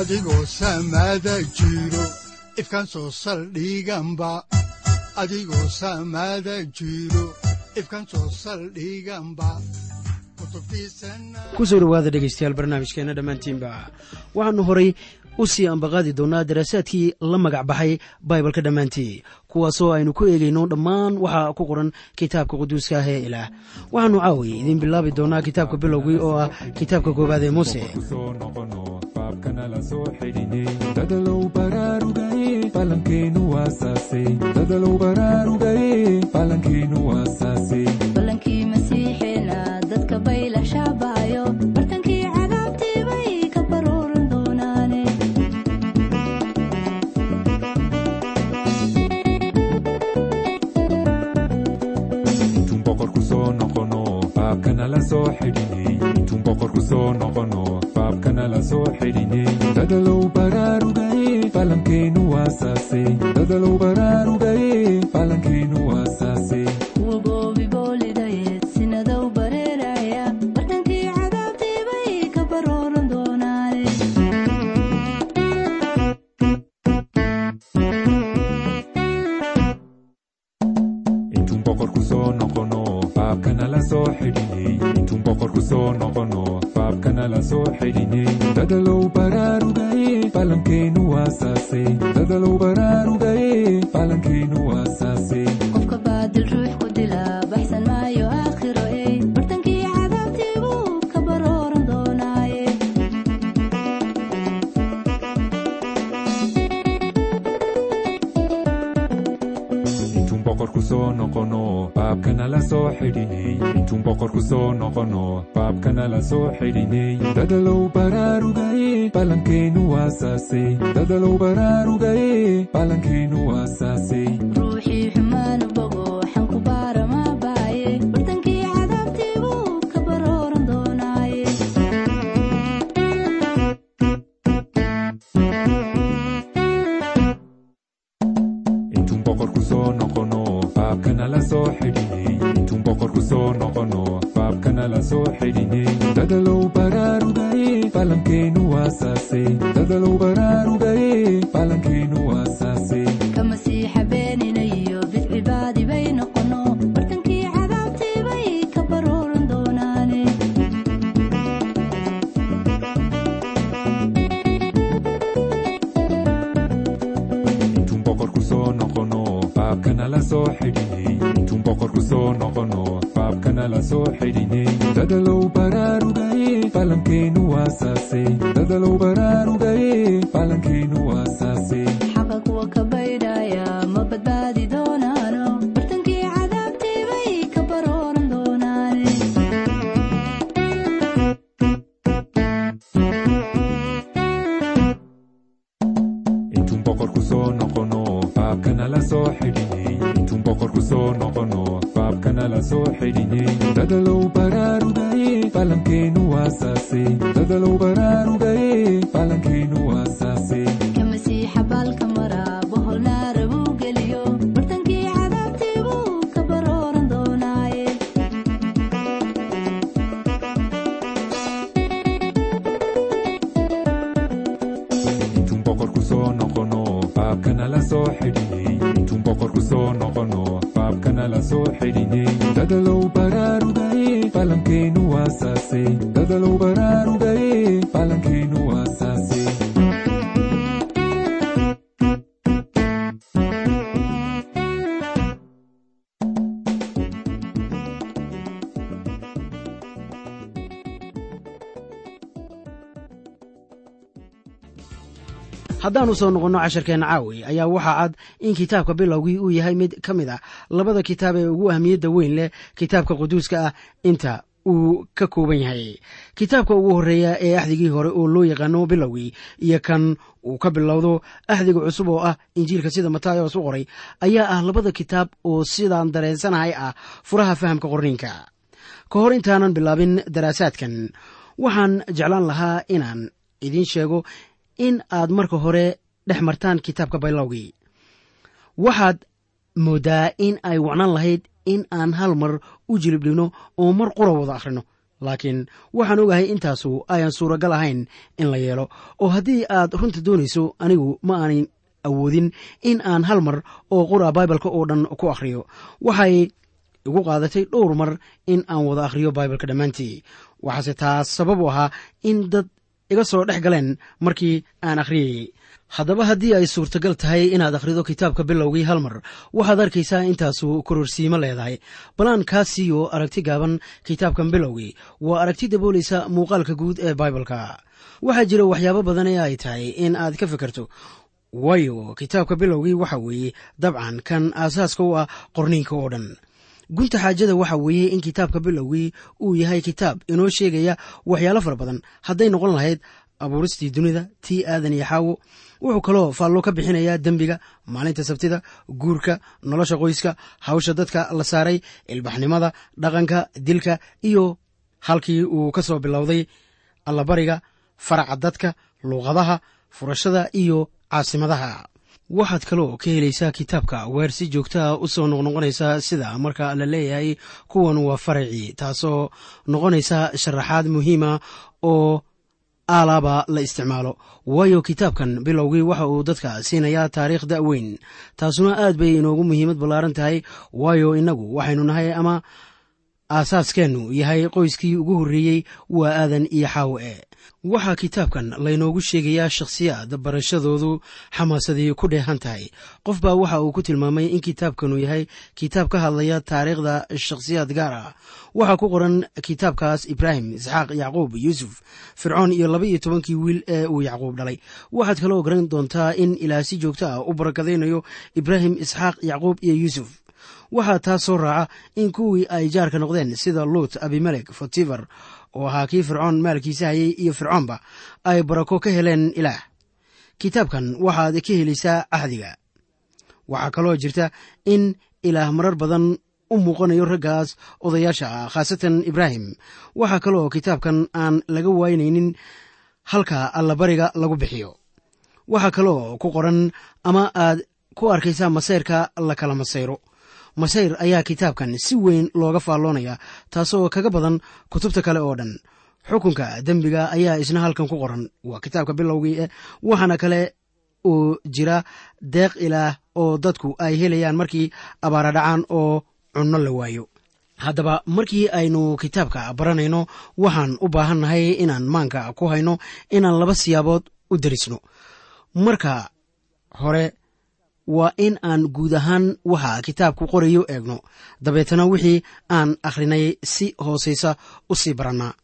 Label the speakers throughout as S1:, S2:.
S1: adigoo samaada jiro ifkaan soo saldhiganba adigoo samaada jiro ifkaan soo saldhiganba
S2: ku soo dhowaada dhegaystayaal barnaamijkeenna dhammaantiinba waxaannu horay u sii ambaqaadi doonnaa daraasaadkii la magac baxay baibalka dhammaantii kuwaasoo aynu ku eegayno dhammaan waxa ku qoran kitaabka quduuska ah ee ilaah waxaannu caawiye idiin bilaabi doonnaa kitaabka bilowgii oo ah kitaabka koowaad ee muuse
S3: dadalow baraarugaye falankeenu waasaase dadalow baraarugaye falankeenu waasaase
S4: balankii masiixeena dadka baylah shaabaayo bartankii cadaabtii bay ka baruuran doonaane
S3: intuun boqorku soo noqono faabkana la soo xidhinay dadalow baraarugaye falankeenu waasaase dadalow baraarugaye boqorku soo noqono faabkana la soo xidhinay intuun boqorku soo noqono faabkana la soo xidhinay dadalow baraarugaye falankeenu waasaase dadalow baraarugaye falankeenu waasaase soo xidhinay intuun boqorku soo noqono faabkana la soo xidhinay dadalow baraarugaye falankeenu waasaase dadalow baraarugaye
S2: haddaannu soo noqonno casharkeenna caawi ayaa waxaa cad in kitaabka bilowgii uu yahay mid ka mid ah labada kitaab ee ugu ahmiyadda weyn leh kitaabka quduuska ah inta uu ka kooban yahay. Kitaabka ugu horreeya ee axdigii hore oo loo yaqaano bilowgii iyo kan uu ka bilowdo axdiga cusub oo ah injiilka sida matayos u qoray ayaa ah labada kitaab oo sidaan dareensanahay ah furaha fahamka qorniinka. Ka hor intaanan bilaabin daraasaadkan waxaan jeclaan lahaa inaan idiin sheego in aad marka hore dhex martaan kitaabka baylowgii waxaad mooddaa in ay wacnaan lahayd in aan hal mar u jilib dhigno oo mar qura wada akhrino. Laakiin waxaan ogahay intaasu ayan suuragal ahayn in la yeelo oo haddii aad runta doonayso anigu ma aanan awoodin in aan hal mar oo qura baibalka oo dhan ku akhriyo. Waxay igu qaadatay dhowr mar in aan wada akhriyo baibalka dhammaantii. Waxaase taas sabab u ahaa in dad iga soo dhex galeen markii aan akhriyayey haddaba haddii ay suurtagal tahay inaad akhrido kitaabka bilowgii hal mar waxaad arkaysaa intaasu kororsiimo leedahay. Balaan kaa siiyo aragti gaaban kitaabkan bilowgii waa aragti daboolaysa muuqaalka guud ee baibalka waxaa jira waxyaabo badan ee ay tahay in aad ka fikirto waayo kitaabka bilowgii waxa weeye dabcan kan aasaaska u ah qorniinka oo dhan. Gunta xaajada waxa weeye in kitaabka bilowgii uu yahay kitaab inoo sheegaya waxyaalo fara badan. Hadday noqon lahayd abuuristii dunida tii aadan iyo xaawo wuxuu kaloo faallo ka bixinayaa dembiga maalinta sabtida guurka nolosha qoyska hawsha dadka la saaray ilbaxnimada dhaqanka dilka iyo halkii uu ka soo bilowday allabariga faraca dadka luuqadaha furashada iyo caasimadaha. Waxaad kaloo ka helaysaa kitaabka weer si joogtaa u soo noqnoqonaysa sida marka la leeyahay kuwan waa faracii taasoo noqonaysa sharaxaad muhiima oo aalaaba la isticmaalo. Waayo kitaabkan bilowgii waxa uu dadka siinayaa taariikh da'weyn taasuna aad bay inoogu muhiimad ballaaran tahay. Waayo innagu waxaynu nahay ama aasaaskeennu yahay qoyskii ugu horreeyey waa aadan iyo xaawe waxaa kitaabkan laynoogu sheegayaa shakhsiyaad barashadoodu xamaasadii ku dheehan tahay. Qof baa waxa uu ku tilmaamay in kitaabkanu yahay kitaab ka hadlaya taariikhda shakhsiyaad gaar ah waxaa ku qoran kitaabkaas ibraahim isxaaq yacquub yuusuf fircoon iyo laba iyo tobankii wiil ee uu yacquub dhalay. Waxaad kaloo garan doontaa in ilaah si joogto ah u barakadaynayo ibraahim isxaaq yacquub iyo yuusuf. Waxaa taas soo raaca in kuwii ay jaarka noqdeen sida luut abimelek fotifer oo ahaa kii fircoon maalkiisa hayay iyo fircoonba ay barako ka heleen ilaah. Kitaabkan waxaad ka helaysaa cahdiga waxaa kaloo jirta in ilaah marar badan u muuqanayo raggaas odayaasha ah khaasatan ibraahim. Waxaa kaloo kitaabkan aan laga waynaynin halka allabariga lagu bixiyo. Waxaa kaloo ku qoran ama aad ku arkaysaa masayrka la kala masayro masayr ayaa kitaabkan si weyn looga faalloonaya taasoo kaga badan kutubta kale oo dhan. Xukunka dembiga ayaa isna halkan ku qoran. Waa kitaabka bilowgii eh waxaana kale uu jira deeq ilaah oo dadku ay helayaan markii abaara dhacaan oo cunno la waayo. Haddaba markii aynu kitaabka baranayno waxaan u baahannahay inaan maanka ku hayno inaan laba siyaabood u darisno. Marka hore waa in aan guud ahaan waxa kitaabku qorayo eegno. Dabeetana wixii aan akhrinay si hoosaysa u sii barannaa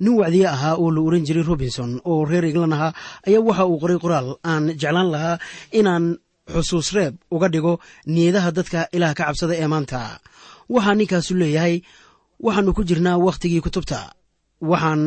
S2: nin wacdiye ahaa oo la oran jiray robinson oo reer england ahaa ayaa waxa uu qoray qoraal aan jeclaan lahaa inaan xusuus reeb uga dhigo niyadaha dadka ilaah ka cabsada ee maanta. Waxaa ninkaasu leeyahay waxaannu ku jirnaa wakhtigii kutubta. Waxaan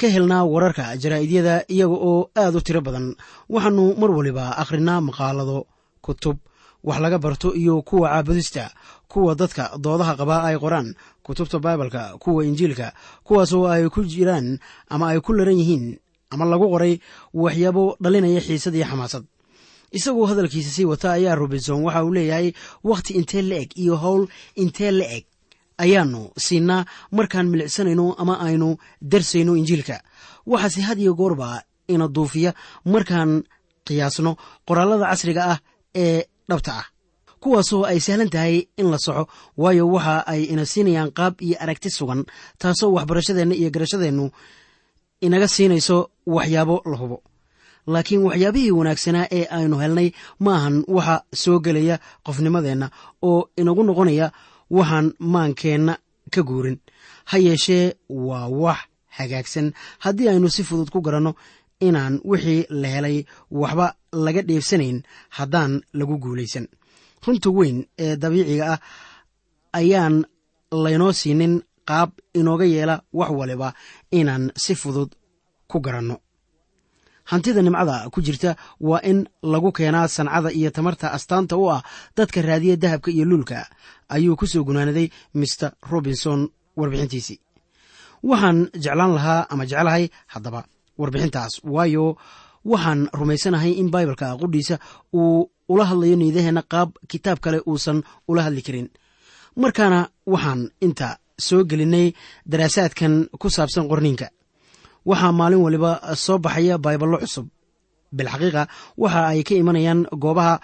S2: ka helnaa wararka jaraa'idyada iyaga oo aad u tiro badan. Waxaannu mar waliba akhrinaa maqaalado kutub wax laga barto iyo kuwa caabudista kuwa dadka doodaha qabaa ay qoraan. Kutubta baibalka kuwa injiilka kuwaasoo ay ku jiraan ama ay ku laran yihiin ama lagu qoray waxyaabo dhalinaya xiisad iyo xamaasad. Isagoo hadalkiisa sii wata ayaa robinson waxa uu leeyahay wakhti intee la eg iyo howl intee la eg? Ayaannu siinaa markaan milicsanayno ama aynu darsayno injiilka. Waxaase had iyo goorba ina duufiya markaan qiyaasno qoraallada casriga ah ee dhabta ah. Kuwaasoo ay sahlan tahay in la soco waayo waxa ay ina siinayaan qaab iyo aragti sugan taasoo waxbarashadeenna iyo garashadeennu inaga siinayso waxyaabo la hubo. Laakiin waxyaabihii wanaagsanaa ee aynu helnay ma ahan waxa soo gelaya qofnimadeenna oo inagu noqonaya waxaan maankeenna ka guurin. Ha yeeshee waa wax hagaagsan. Haddii aynu si fudud ku garanno inaan wixii la helay waxba laga dheefsanayn haddaan lagu guulaysan. Runta weyn ee dabiiciga ah ayaan laynoo siinin qaab inooga yeela wax waliba inaan si fudud ku garanno. Hantida nimcada ku jirta waa in lagu keenaa sancada iyo tamarta astaanta u ah dadka raadiya dahabka iyo luulka ayuu ku soo gunaanaday mister robinson warbixintiisii waxaan jeclaan lahaa ama jeclahay haddaba warbixintaas. Waayo waxaan rumaysanahay in baibalka qudhiisa uu ula hadlayo niidaheenna qaab kitaab kale uusan ula hadli karin. Markaana waxaan inta soo gelinnay daraasaadkan ku saabsan qorniinka. Waxaa maalin waliba soo baxaya baiballo cusub. Bilxaqiiqa waxa ay ka imanayaan goobaha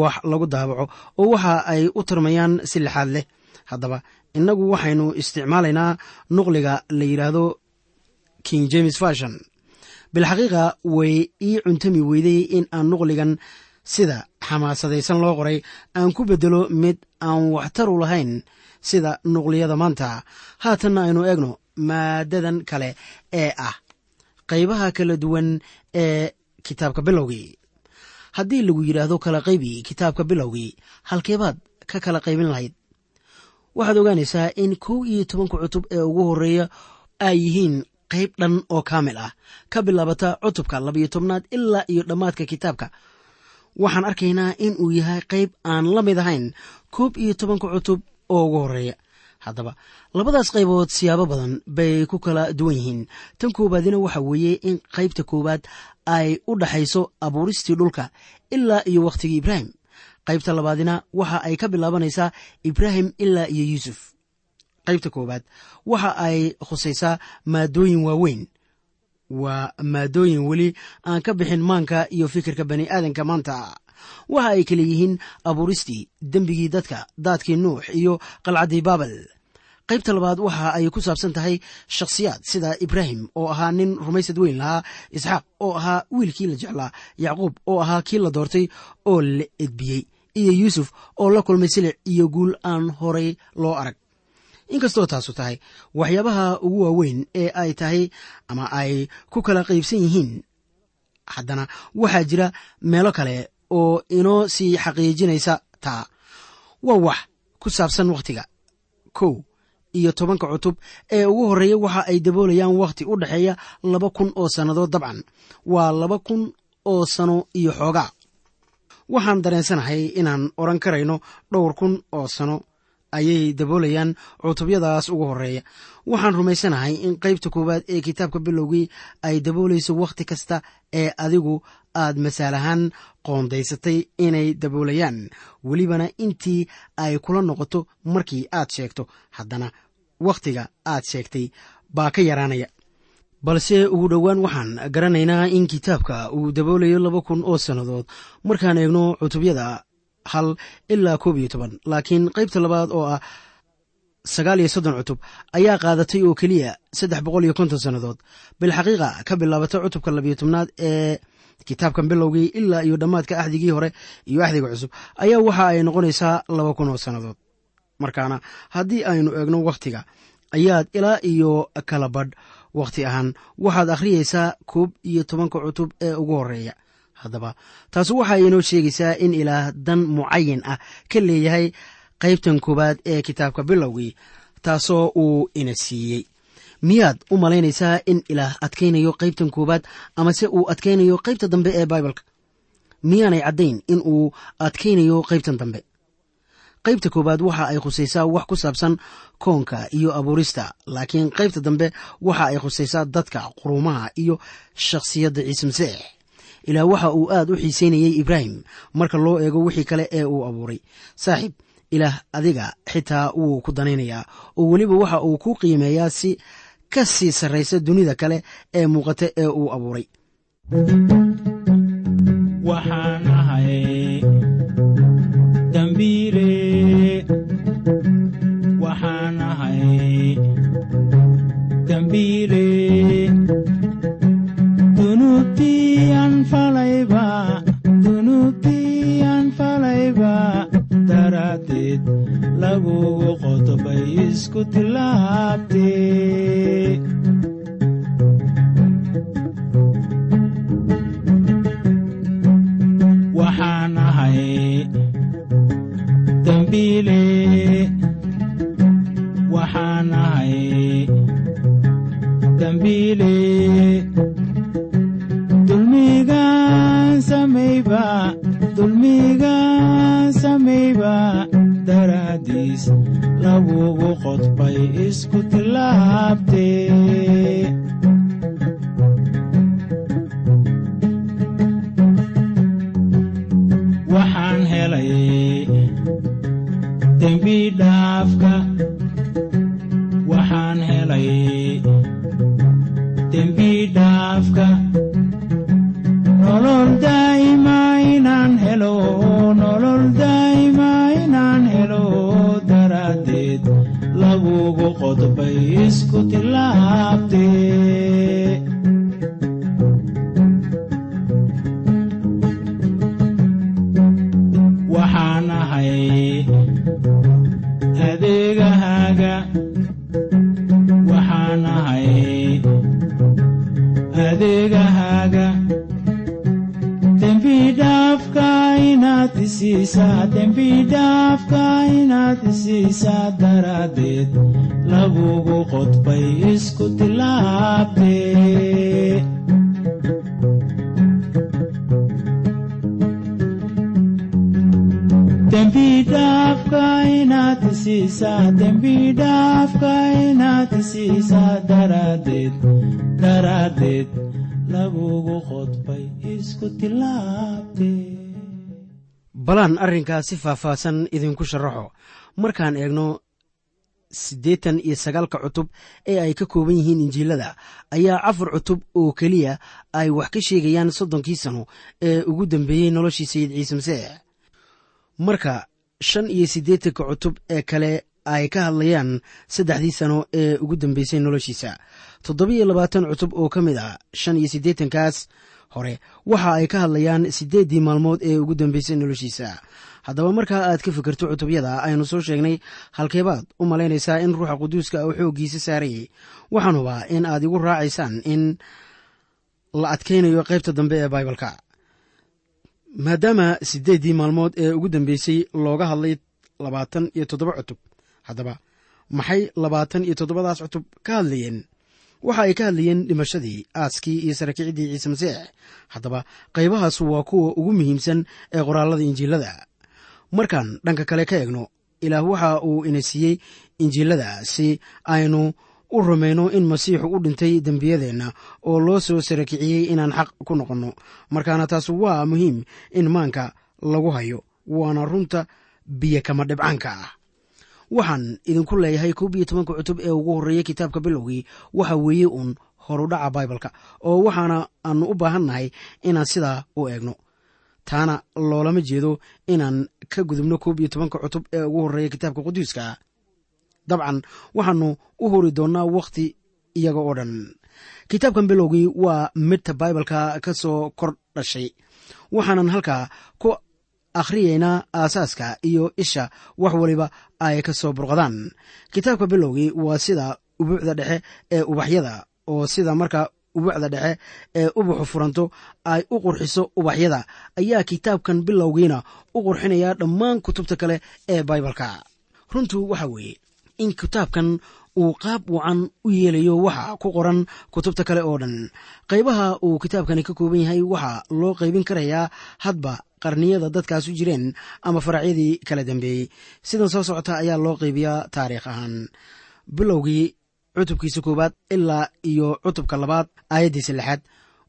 S2: wax lagu daabaco oo waxa ay u tarmayaan si lixaad leh. Haddaba innagu waxaynu isticmaalaynaa nuqliga la yidhaahdo king james fashon bilxaqiiqa way ii cuntami weyday in aan nuqligan sida xamaasadaysan loo qoray. Aan ku beddelo mid aan waxtaru lahayn sida nuqliyada maanta. Haatanna aynu eegno maadadan kale ee ah qaybaha kala duwan ee kitaabka bilowgii. Haddii lagu yidhaahdo kala qaybi kitaabka bilowgii halkeebaad ka kala qaybin lahayd. Waxaad ogaanaysaa in kow iyo tobanka cutub ee ugu horreeya ay yihiin qayb dhan oo kaamil ah. Ka bilaabata cutubka labayo tobnaad ilaa iyo dhammaadka kitaabka. Waxaan arkaynaa in uu yahay qayb aan la mid ahayn koob iyo tobanka cutub oo ugu horreeya. Haddaba labadaas qaybood siyaabo badan bay ku kala duwan yihiin. Tan koowaadina waxa weeye in qaybta koowaad ay u dhaxayso abuuristii dhulka ilaa iyo wakhtigii ibraahim. Qaybta labaadina waxa ay ka bilaabanaysaa ibraahim ilaa iyo yuusuf qaybta koowaad waxa ay khusaysaa maadooyin waaweyn. Waa maadooyin weli aan ka bixin maanka iyo fikirka bani aadanka maanta. Waxa ay kale yihiin abuuristii dembigii dadka daadkii nuux iyo qalcaddii baabel. Qaybta labaad waxa ay ku saabsan tahay shakhsiyaad sida ibraahim oo ahaa nin rumaysad weyn lahaa isxaaq oo ahaa wiilkii la jeclaa yacquub oo ahaa kii la doortay oo la edbiyey iyo yuusuf oo la kulmay silic iyo guul aan horay loo arag inkastoo taasu tahay waxyaabaha ugu waaweyn ee ay tahay ama ay ku kala qaybsan yihiin haddana waxaa jira meelo kale oo inoo sii xaqiijinaysa taa waa wax ku saabsan wakhtiga kow iyo tobanka cutub ee ugu horreeya waxa ay daboolayaan wakhti u dhexeeya laba kun oo sannadood dabcan. Waa laba kun oo sano iyo xoogaa. Waxaan dareensanahay inaan odhan karayno dhowr kun oo sano ayay daboolayaan cutubyadaas ugu horreeya. Waxaan rumaysanahay in qaybta koowaad ee kitaabka bilowgii ay daboolayso wakhti kasta ee adigu aad masaal ahaan qoondaysatay inay daboolayaan. Welibana intii ay kula noqoto markii aad sheegto haddana wakhtiga aad sheegtay baa ka yaraanaya. Balse ugu dhowaan waxaan garanaynaa in kitaabka uu daboolayo laba kun oo sannadood. Markaan eegno cutubyada hal ilaa koob iyo toban. Laakiin qaybta labaad oo ah sagaal iyo soddon cutub ayaa qaadatay oo keliya saddex boqol iyo konton sannadood. Bilxaqiiqa ka bilaabata cutubka labiyo tobnaad ee kitaabkan bilowgii ilaa iyo dhammaadka axdigii hore iyo axdiga cusub ayaa waxa ay noqonaysaa laba kun oo sannadood. Markaana haddii aynu eegno wakhtiga ayaad ilaa iyo kala badh wakhti ahaan waxaad akhriyeysaa koob iyo tobanka cutub ee ugu horreeya haddaba. Taasi waxa inoo sheegaysaa in ilaah dan mucayin ah ka leeyahay qaybtan koowaad ee kitaabka bilowgii taasoo uu ina siiyey. Miyaad u malaynaysaa in ilaah adkaynayo qaybtan koowaad amase uu adkaynayo qaybta dambe ee baibalka miyaanay caddayn in uu adkaynayo qaybtan dambe? Qaybta koowaad waxa ay khusaysaa wax ku saabsan koonka iyo abuurista laakiin qaybta dambe waxa ay khusaysaa dadka quruumaha iyo shakhsiyadda ciise masiix ilaah waxa uu aad u xiiseynayey ibraahim marka loo eego wixii kale ee uu abuuray. Saaxiib ilaah adiga xitaa wuu ku danaynayaa oo weliba waxa uu ku qiimeeyaa si ka sii sarraysa dunida kale ee muuqata ee uu abuuray
S5: isiisaa daraaddeed lagugu qodbay isku tillaabtee dembi dhaafka inaad
S2: balaan arrinkaa si faahfaahsan idinku sharaxo markaan eegno siddeetan iyo sagaalka cutub ee ay ka kooban yihiin injiilada ayaa afar cutub oo keliya ay wax ka sheegayaan soddonkii sano ee ugu dambeeyey noloshii sayid ciise masiix marka shan iyo siddeetanka cutub ee kale ay ka hadlayaan saddexdii sano ee ugu dambeysay noloshiisa toddobiyo labaatan cutub oo ka mid ah shan iyo siddeetankaas hore waxa ay ka hadlayaan siddeeddii maalmood ee ugu dambeysay noloshiisa haddaba markaa aad ka fikirto cutubyada aynu soo sheegnay halkeebaad u malaynaysaa in ruuxa quduuska uu xooggiisa saarayay. Waxaanuba in aad igu raacaysaan in la adkaynayo qaybta dambe ee baibalka. Maadaama siddeeddii maalmood ee ugu dambeysay looga hadlay labaatan iyo toddoba cutub haddaba maxay labaatan iyo toddobadaas cutub ka hadlayeen? Waxa ay ka hadlayeen dhimashadii aaskii iyo sarakicidii ciise masiix. Haddaba qaybahaas waa kuwa ugu muhiimsan ee qoraallada injiilada markaan dhanka kale ka eegno ilaah waxa uu ina siiyey injiilada si aynu u rumayno in masiixu u dhintay dembiyadeenna oo loo soo sarakiciyey inaan xaq ku noqonno. Markaana taas waa muhiim in maanka lagu hayo waana runta biyo kama dhibcaanka ah. Waxaan idinku leeyahay koob iyo tobanka cutub ee ugu horreeya kitaabka bilowgii waxa weeye uun horudhaca baibalka oo waxaana aanu u baahannahay inaan sidaa u eegno. Taana loolama jeedo inaan ka gudubno koob iyo tobanka cutub ee ugu horreeya kitaabka quduuska. Dabcan waxaanu u hori doonnaa wakhti iyaga oo dhan. Kitaabkan bilowgii waa midta baibalka ka soo kor dhashay waxaanan halkaa ku akhriyaynaa aasaaska iyo isha wax waliba ay ka soo burqadaan. Kitaabka bilowgii waa sida ubuucda dhexe ee ubaxyada oo sida marka ubuucda dhexe ee ubaxu furanto ay u qurxiso ubaxyada. Ayaa kitaabkan bilowgiina u qurxinaya dhammaan kutubta kale ee baibalka. Runtu waxa weeye in kitaabkan uu qaab wacan u yeelayo waxa ku qoran kutubta kale oo dhan. Qaybaha uu kitaabkani ka kooban yahay waxaa loo qaybin karayaa hadba qarniyada dadkaasu jireen ama faracyadii kala dambeeyey. Sidan soo socota ayaa loo qaybiyaa taariikh ahaan. Bilowgii cutubkiisa koowaad ilaa iyo cutubka labaad aayaddiisa lixaad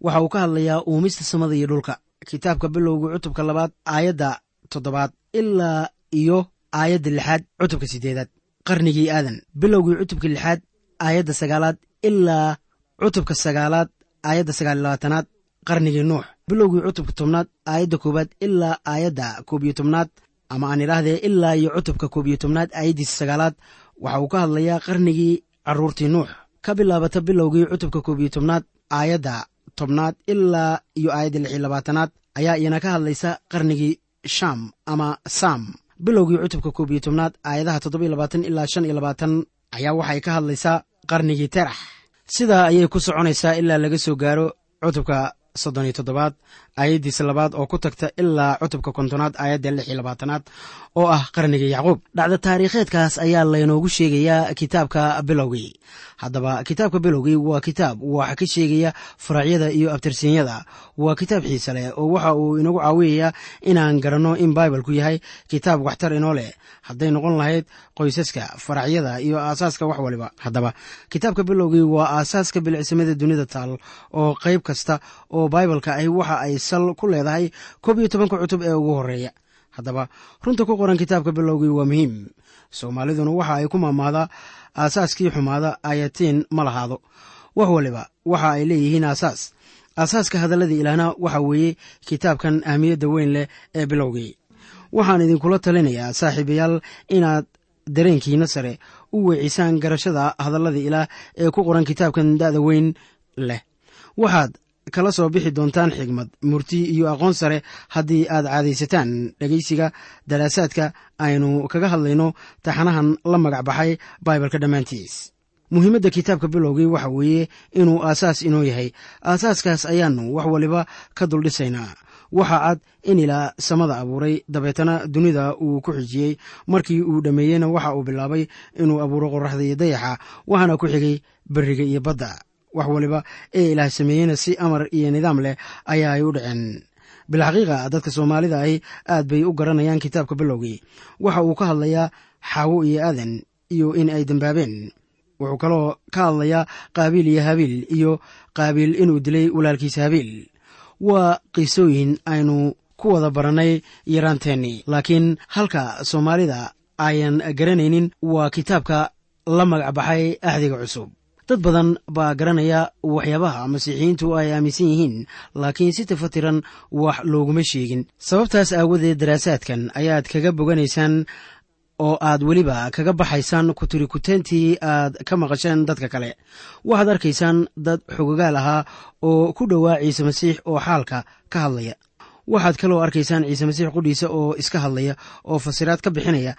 S2: waxa uu ka hadlayaa uumista samada iyo dhulka. Kitaabka bilowgii cutubka labaad aayadda toddobaad ilaa iyo aayadda lixaad cutubka sideedaad qarnigii aadan bilowgii cutubka lixaad aayadda sagaalaad ilaa cutubka sagaalaad aayadda sagaal labaatanaad. Qarnigii nuux bilowgii cutubka tobnaad aayadda koowaad ilaa aayadda koob iyo tobnaad. Ama aan idhaahdee ilaa iyo cutubka koob iyo tobnaad aayaddiisa sagaalaad. Waxa uu ka hadlayaa qarnigii carruurtii nuux. Ka bilaabata bilowgii cutubka koob iyo tobnaad aayadda tobnaad ilaa iyo aayadda lix iyo labaatanaad ayaa iyana ka hadlaysa qarnigii sham ama sam bilowgii cutubka koob iyo tobnaad aayadaha toddobiyo labaatan ilaa shan iyo labaatan ayaa waxay ka hadlaysaa qarnigii terax. Sidaa ayay ku soconaysaa ilaa laga soo gaaro cutubka soddon iyo toddobaad aayaddiisa labaad oo ku tagta ilaa cutubka kontonaad aayadda lix iyo labaatanaad oo ah qarniga yacquub. Dhacda taariikheedkaas ayaa laynoogu sheegayaa kitaabka bilowgii. Haddaba kitaabka bilowgii waa kitaab wax ka sheegaya faracyada iyo abtirsiinyada waa kitaab xiise leh oo waxa uu inagu caawiyayaa inaan garanno in baibalku yahay kitaab waxtar inoo leh. Hadday noqon lahayd qoysaska faracyada iyo aasaaska wax waliba. Haddaba kitaabka bilowgii waa aasaaska bilicsamada dunida taal oo qayb kasta oo baibalka ahi waxa ay sal ku leedahay koob iyo tobanka cutub ee ugu horreeya haddaba runta ku qoran kitaabka bilowgii waa muhiim. Soomaaliduna waxa ay ku maamaadaa aasaaskii xumaada ayatiin ma lahaado. Wax waliba waxa ay leeyihiin aasaas. Aasaaska hadalladii ilaahna waxa weeye kitaabkan ahmiyadda weyn leh ee bilowgii. Waxaan idinkula talinayaa saaxiibayaal inaad dareenkiina sare u weecisaan garashada hadalladii ilaah ee ku qoran kitaabkan da'da weyn leh. Waxaad kala soo bixi doontaan xigmad murti iyo aqoon sare haddii aad caadaysataan. Dhegaysiga daraasaadka aynu kaga hadlayno taxanahan la magac baxay baibalka dhammaantiis. Muhiimadda kitaabka bilowgii waxa weeye inuu aasaas inoo yahay. Aasaaskaas ayaannu wax waliba ka duldhisaynaa waxaa cad in ilaa samada abuuray dabeetana dunida uu ku xijiyey. Markii uu dhammeeyeyna waxa uu bilaabay inuu abuuro qoraxda iyo dayaxa waxaana ku xigay beriga iyo badda wax waliba ee ilaah sameeyeyna si amar iyo nidaam leh ayaa ay u dhaceen. Bilxaqiiqa dadka soomaalida ahi aad bay u garanayaan kitaabka bilowgii. Waxa uu ka hadlayaa xaawo iyo aadan iyo in ay dembaabeen wuxuu kaloo ka hadlayaa qaabiil iyo habiil iyo qaabiil inuu dilay walaalkiisa habiil. Waa qiisooyin aynu ku wada barannay yaraanteennii. Laakiin halka soomaalida ayan garanaynin waa kitaabka la magac baxay axdiga cusub dad badan baa garanaya waxyaabaha masiixiyiintu ay aaminsan yihiin laakiin si tafatiran wax looguma sheegin. Sababtaas aawadeed daraasaadkan ayaad kaga boganaysaan oo aad weliba kaga baxaysaan kuturikuteyntii aad ka maqasheen dadka kale. Waxaad arkaysaan dad xogogaal ahaa oo ku dhowaa ciise masiix oo xaalka ka hadlaya. Waxaad kaloo arkaysaan ciise masiix qudhiisa oo iska hadlaya oo fasiraad ka bixinaya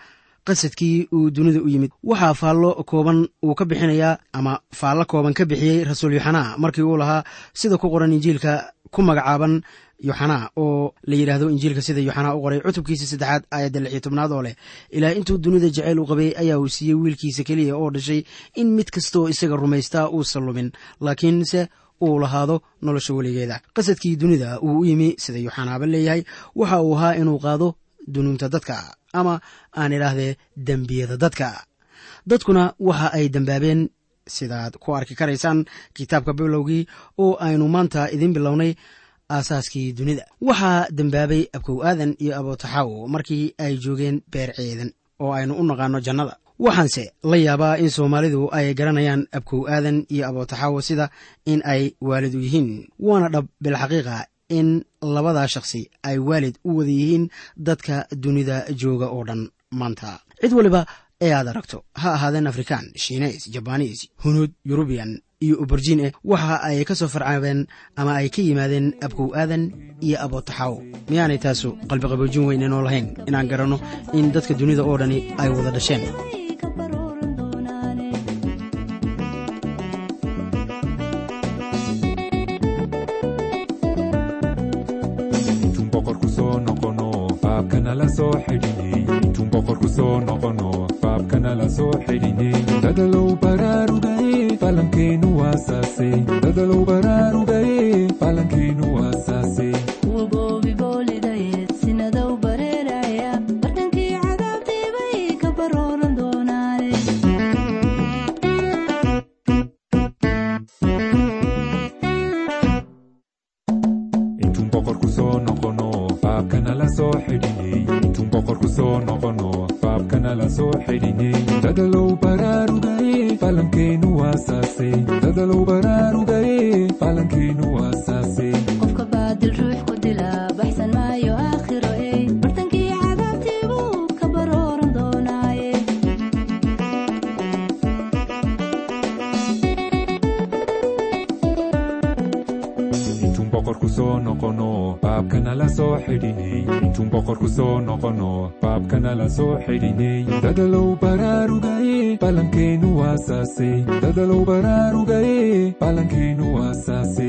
S2: qasadkii uu dunida u yimid waxaa faallo kooban uu ka bixinayaa ama faallo kooban ka bixiyey rasuul yoxanaa. Markii uu lahaa sida ku qoran injiilka ku magacaaban yoxanaa oo la yidhaahdo injiilka sida yoxanaa u qoray cutubkiisa saddexaad aayadda lix iyo tobnaad oo leh ilaah intuu dunida jacayl u qabay ayaa uu siiyey wiilkiisa keliya oo dhashay in mid kastaoo isaga rumaystaa uusan lumin laakiinse uu lahaado nolosha weligeeda. Qasadkii dunida uu u yimi sida yoxanaaba leeyahay waxa uu ahaa inuu qaado dunuunta dadka ama aan idhaahdee dembiyada dadka. Dadkuna waxa ay dembaabeen sidaad ku arki karaysaan kitaabka bilowgii oo aynu maanta idiin bilownay aasaaskii dunida. Waxaa dembaabay abkow aadan iyo abootaxaawo markii ay joogeen beer ceedan oo aynu u naqaano jannada. Waxaanse la yaabaa in soomaalidu ay garanayaan abkow aadan iyo abootaxaawo sida in ay waalid u yihiin waana dhab bilxaqiiqa in labadaa shakhsi ay waalid u wada yihiin dadka dunida jooga oo dhan maanta. Cid waliba ee aad aragto ha ahaadeen afrikaan shiineys jabaniis hunuud yurubiyan iyo uberjin eh waxa ay ka soo farcaabeen ama ay ka yimaadeen abkow aadan iyo abootaxaawo miyaanay taasu qalbiqaboojin weyn inoo lahayn? Inaan garanno in dadka dunida oo dhani ay wada dhasheen
S3: faabkana la soo xidhinay intuun boqorku soo noqono faabkana la soo xidhinay dadalow baraarugaye falankeenu waasaase dadalow baraarugaye boqorku soo noqono baabkana la soo xidhinay intuun boqorku soo noqono baabkana la soo xidhinay dadalow baraarugaye falankeenu waasaase dadalow baraarugaye falankeenu waasaase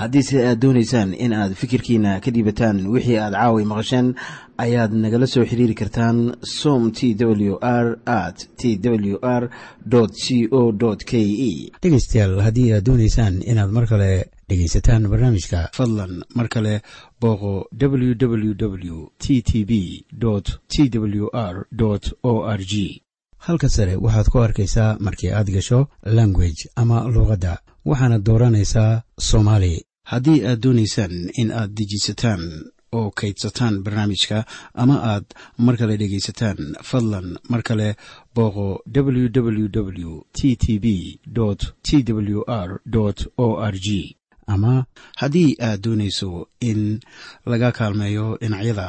S6: haddiise aad doonaysaan in aad fikirkiina ka dhiibataan wixii aad caawi maqasheen ayaad nagala soo xiriiri kartaan som t w r at t w r c o k e
S2: dhegaystayaal haddii aad doonaysaan inaad mar kale dhegaysataan barnaamijka fadlan mar kale booqo www t t b t w r o r g halka sare waxaad ku arkaysaa markii aad gasho language ama luuqadda waxaana dooranaysaa soomaali haddii aad doonaysaan in aad dejisataan oo kaydsataan barnaamijka ama aad mar kale dhegaysataan fadlan mar kale booqo www t t b t w r o r g ama haddii aad doonayso in laga kaalmeeyo dhinacyada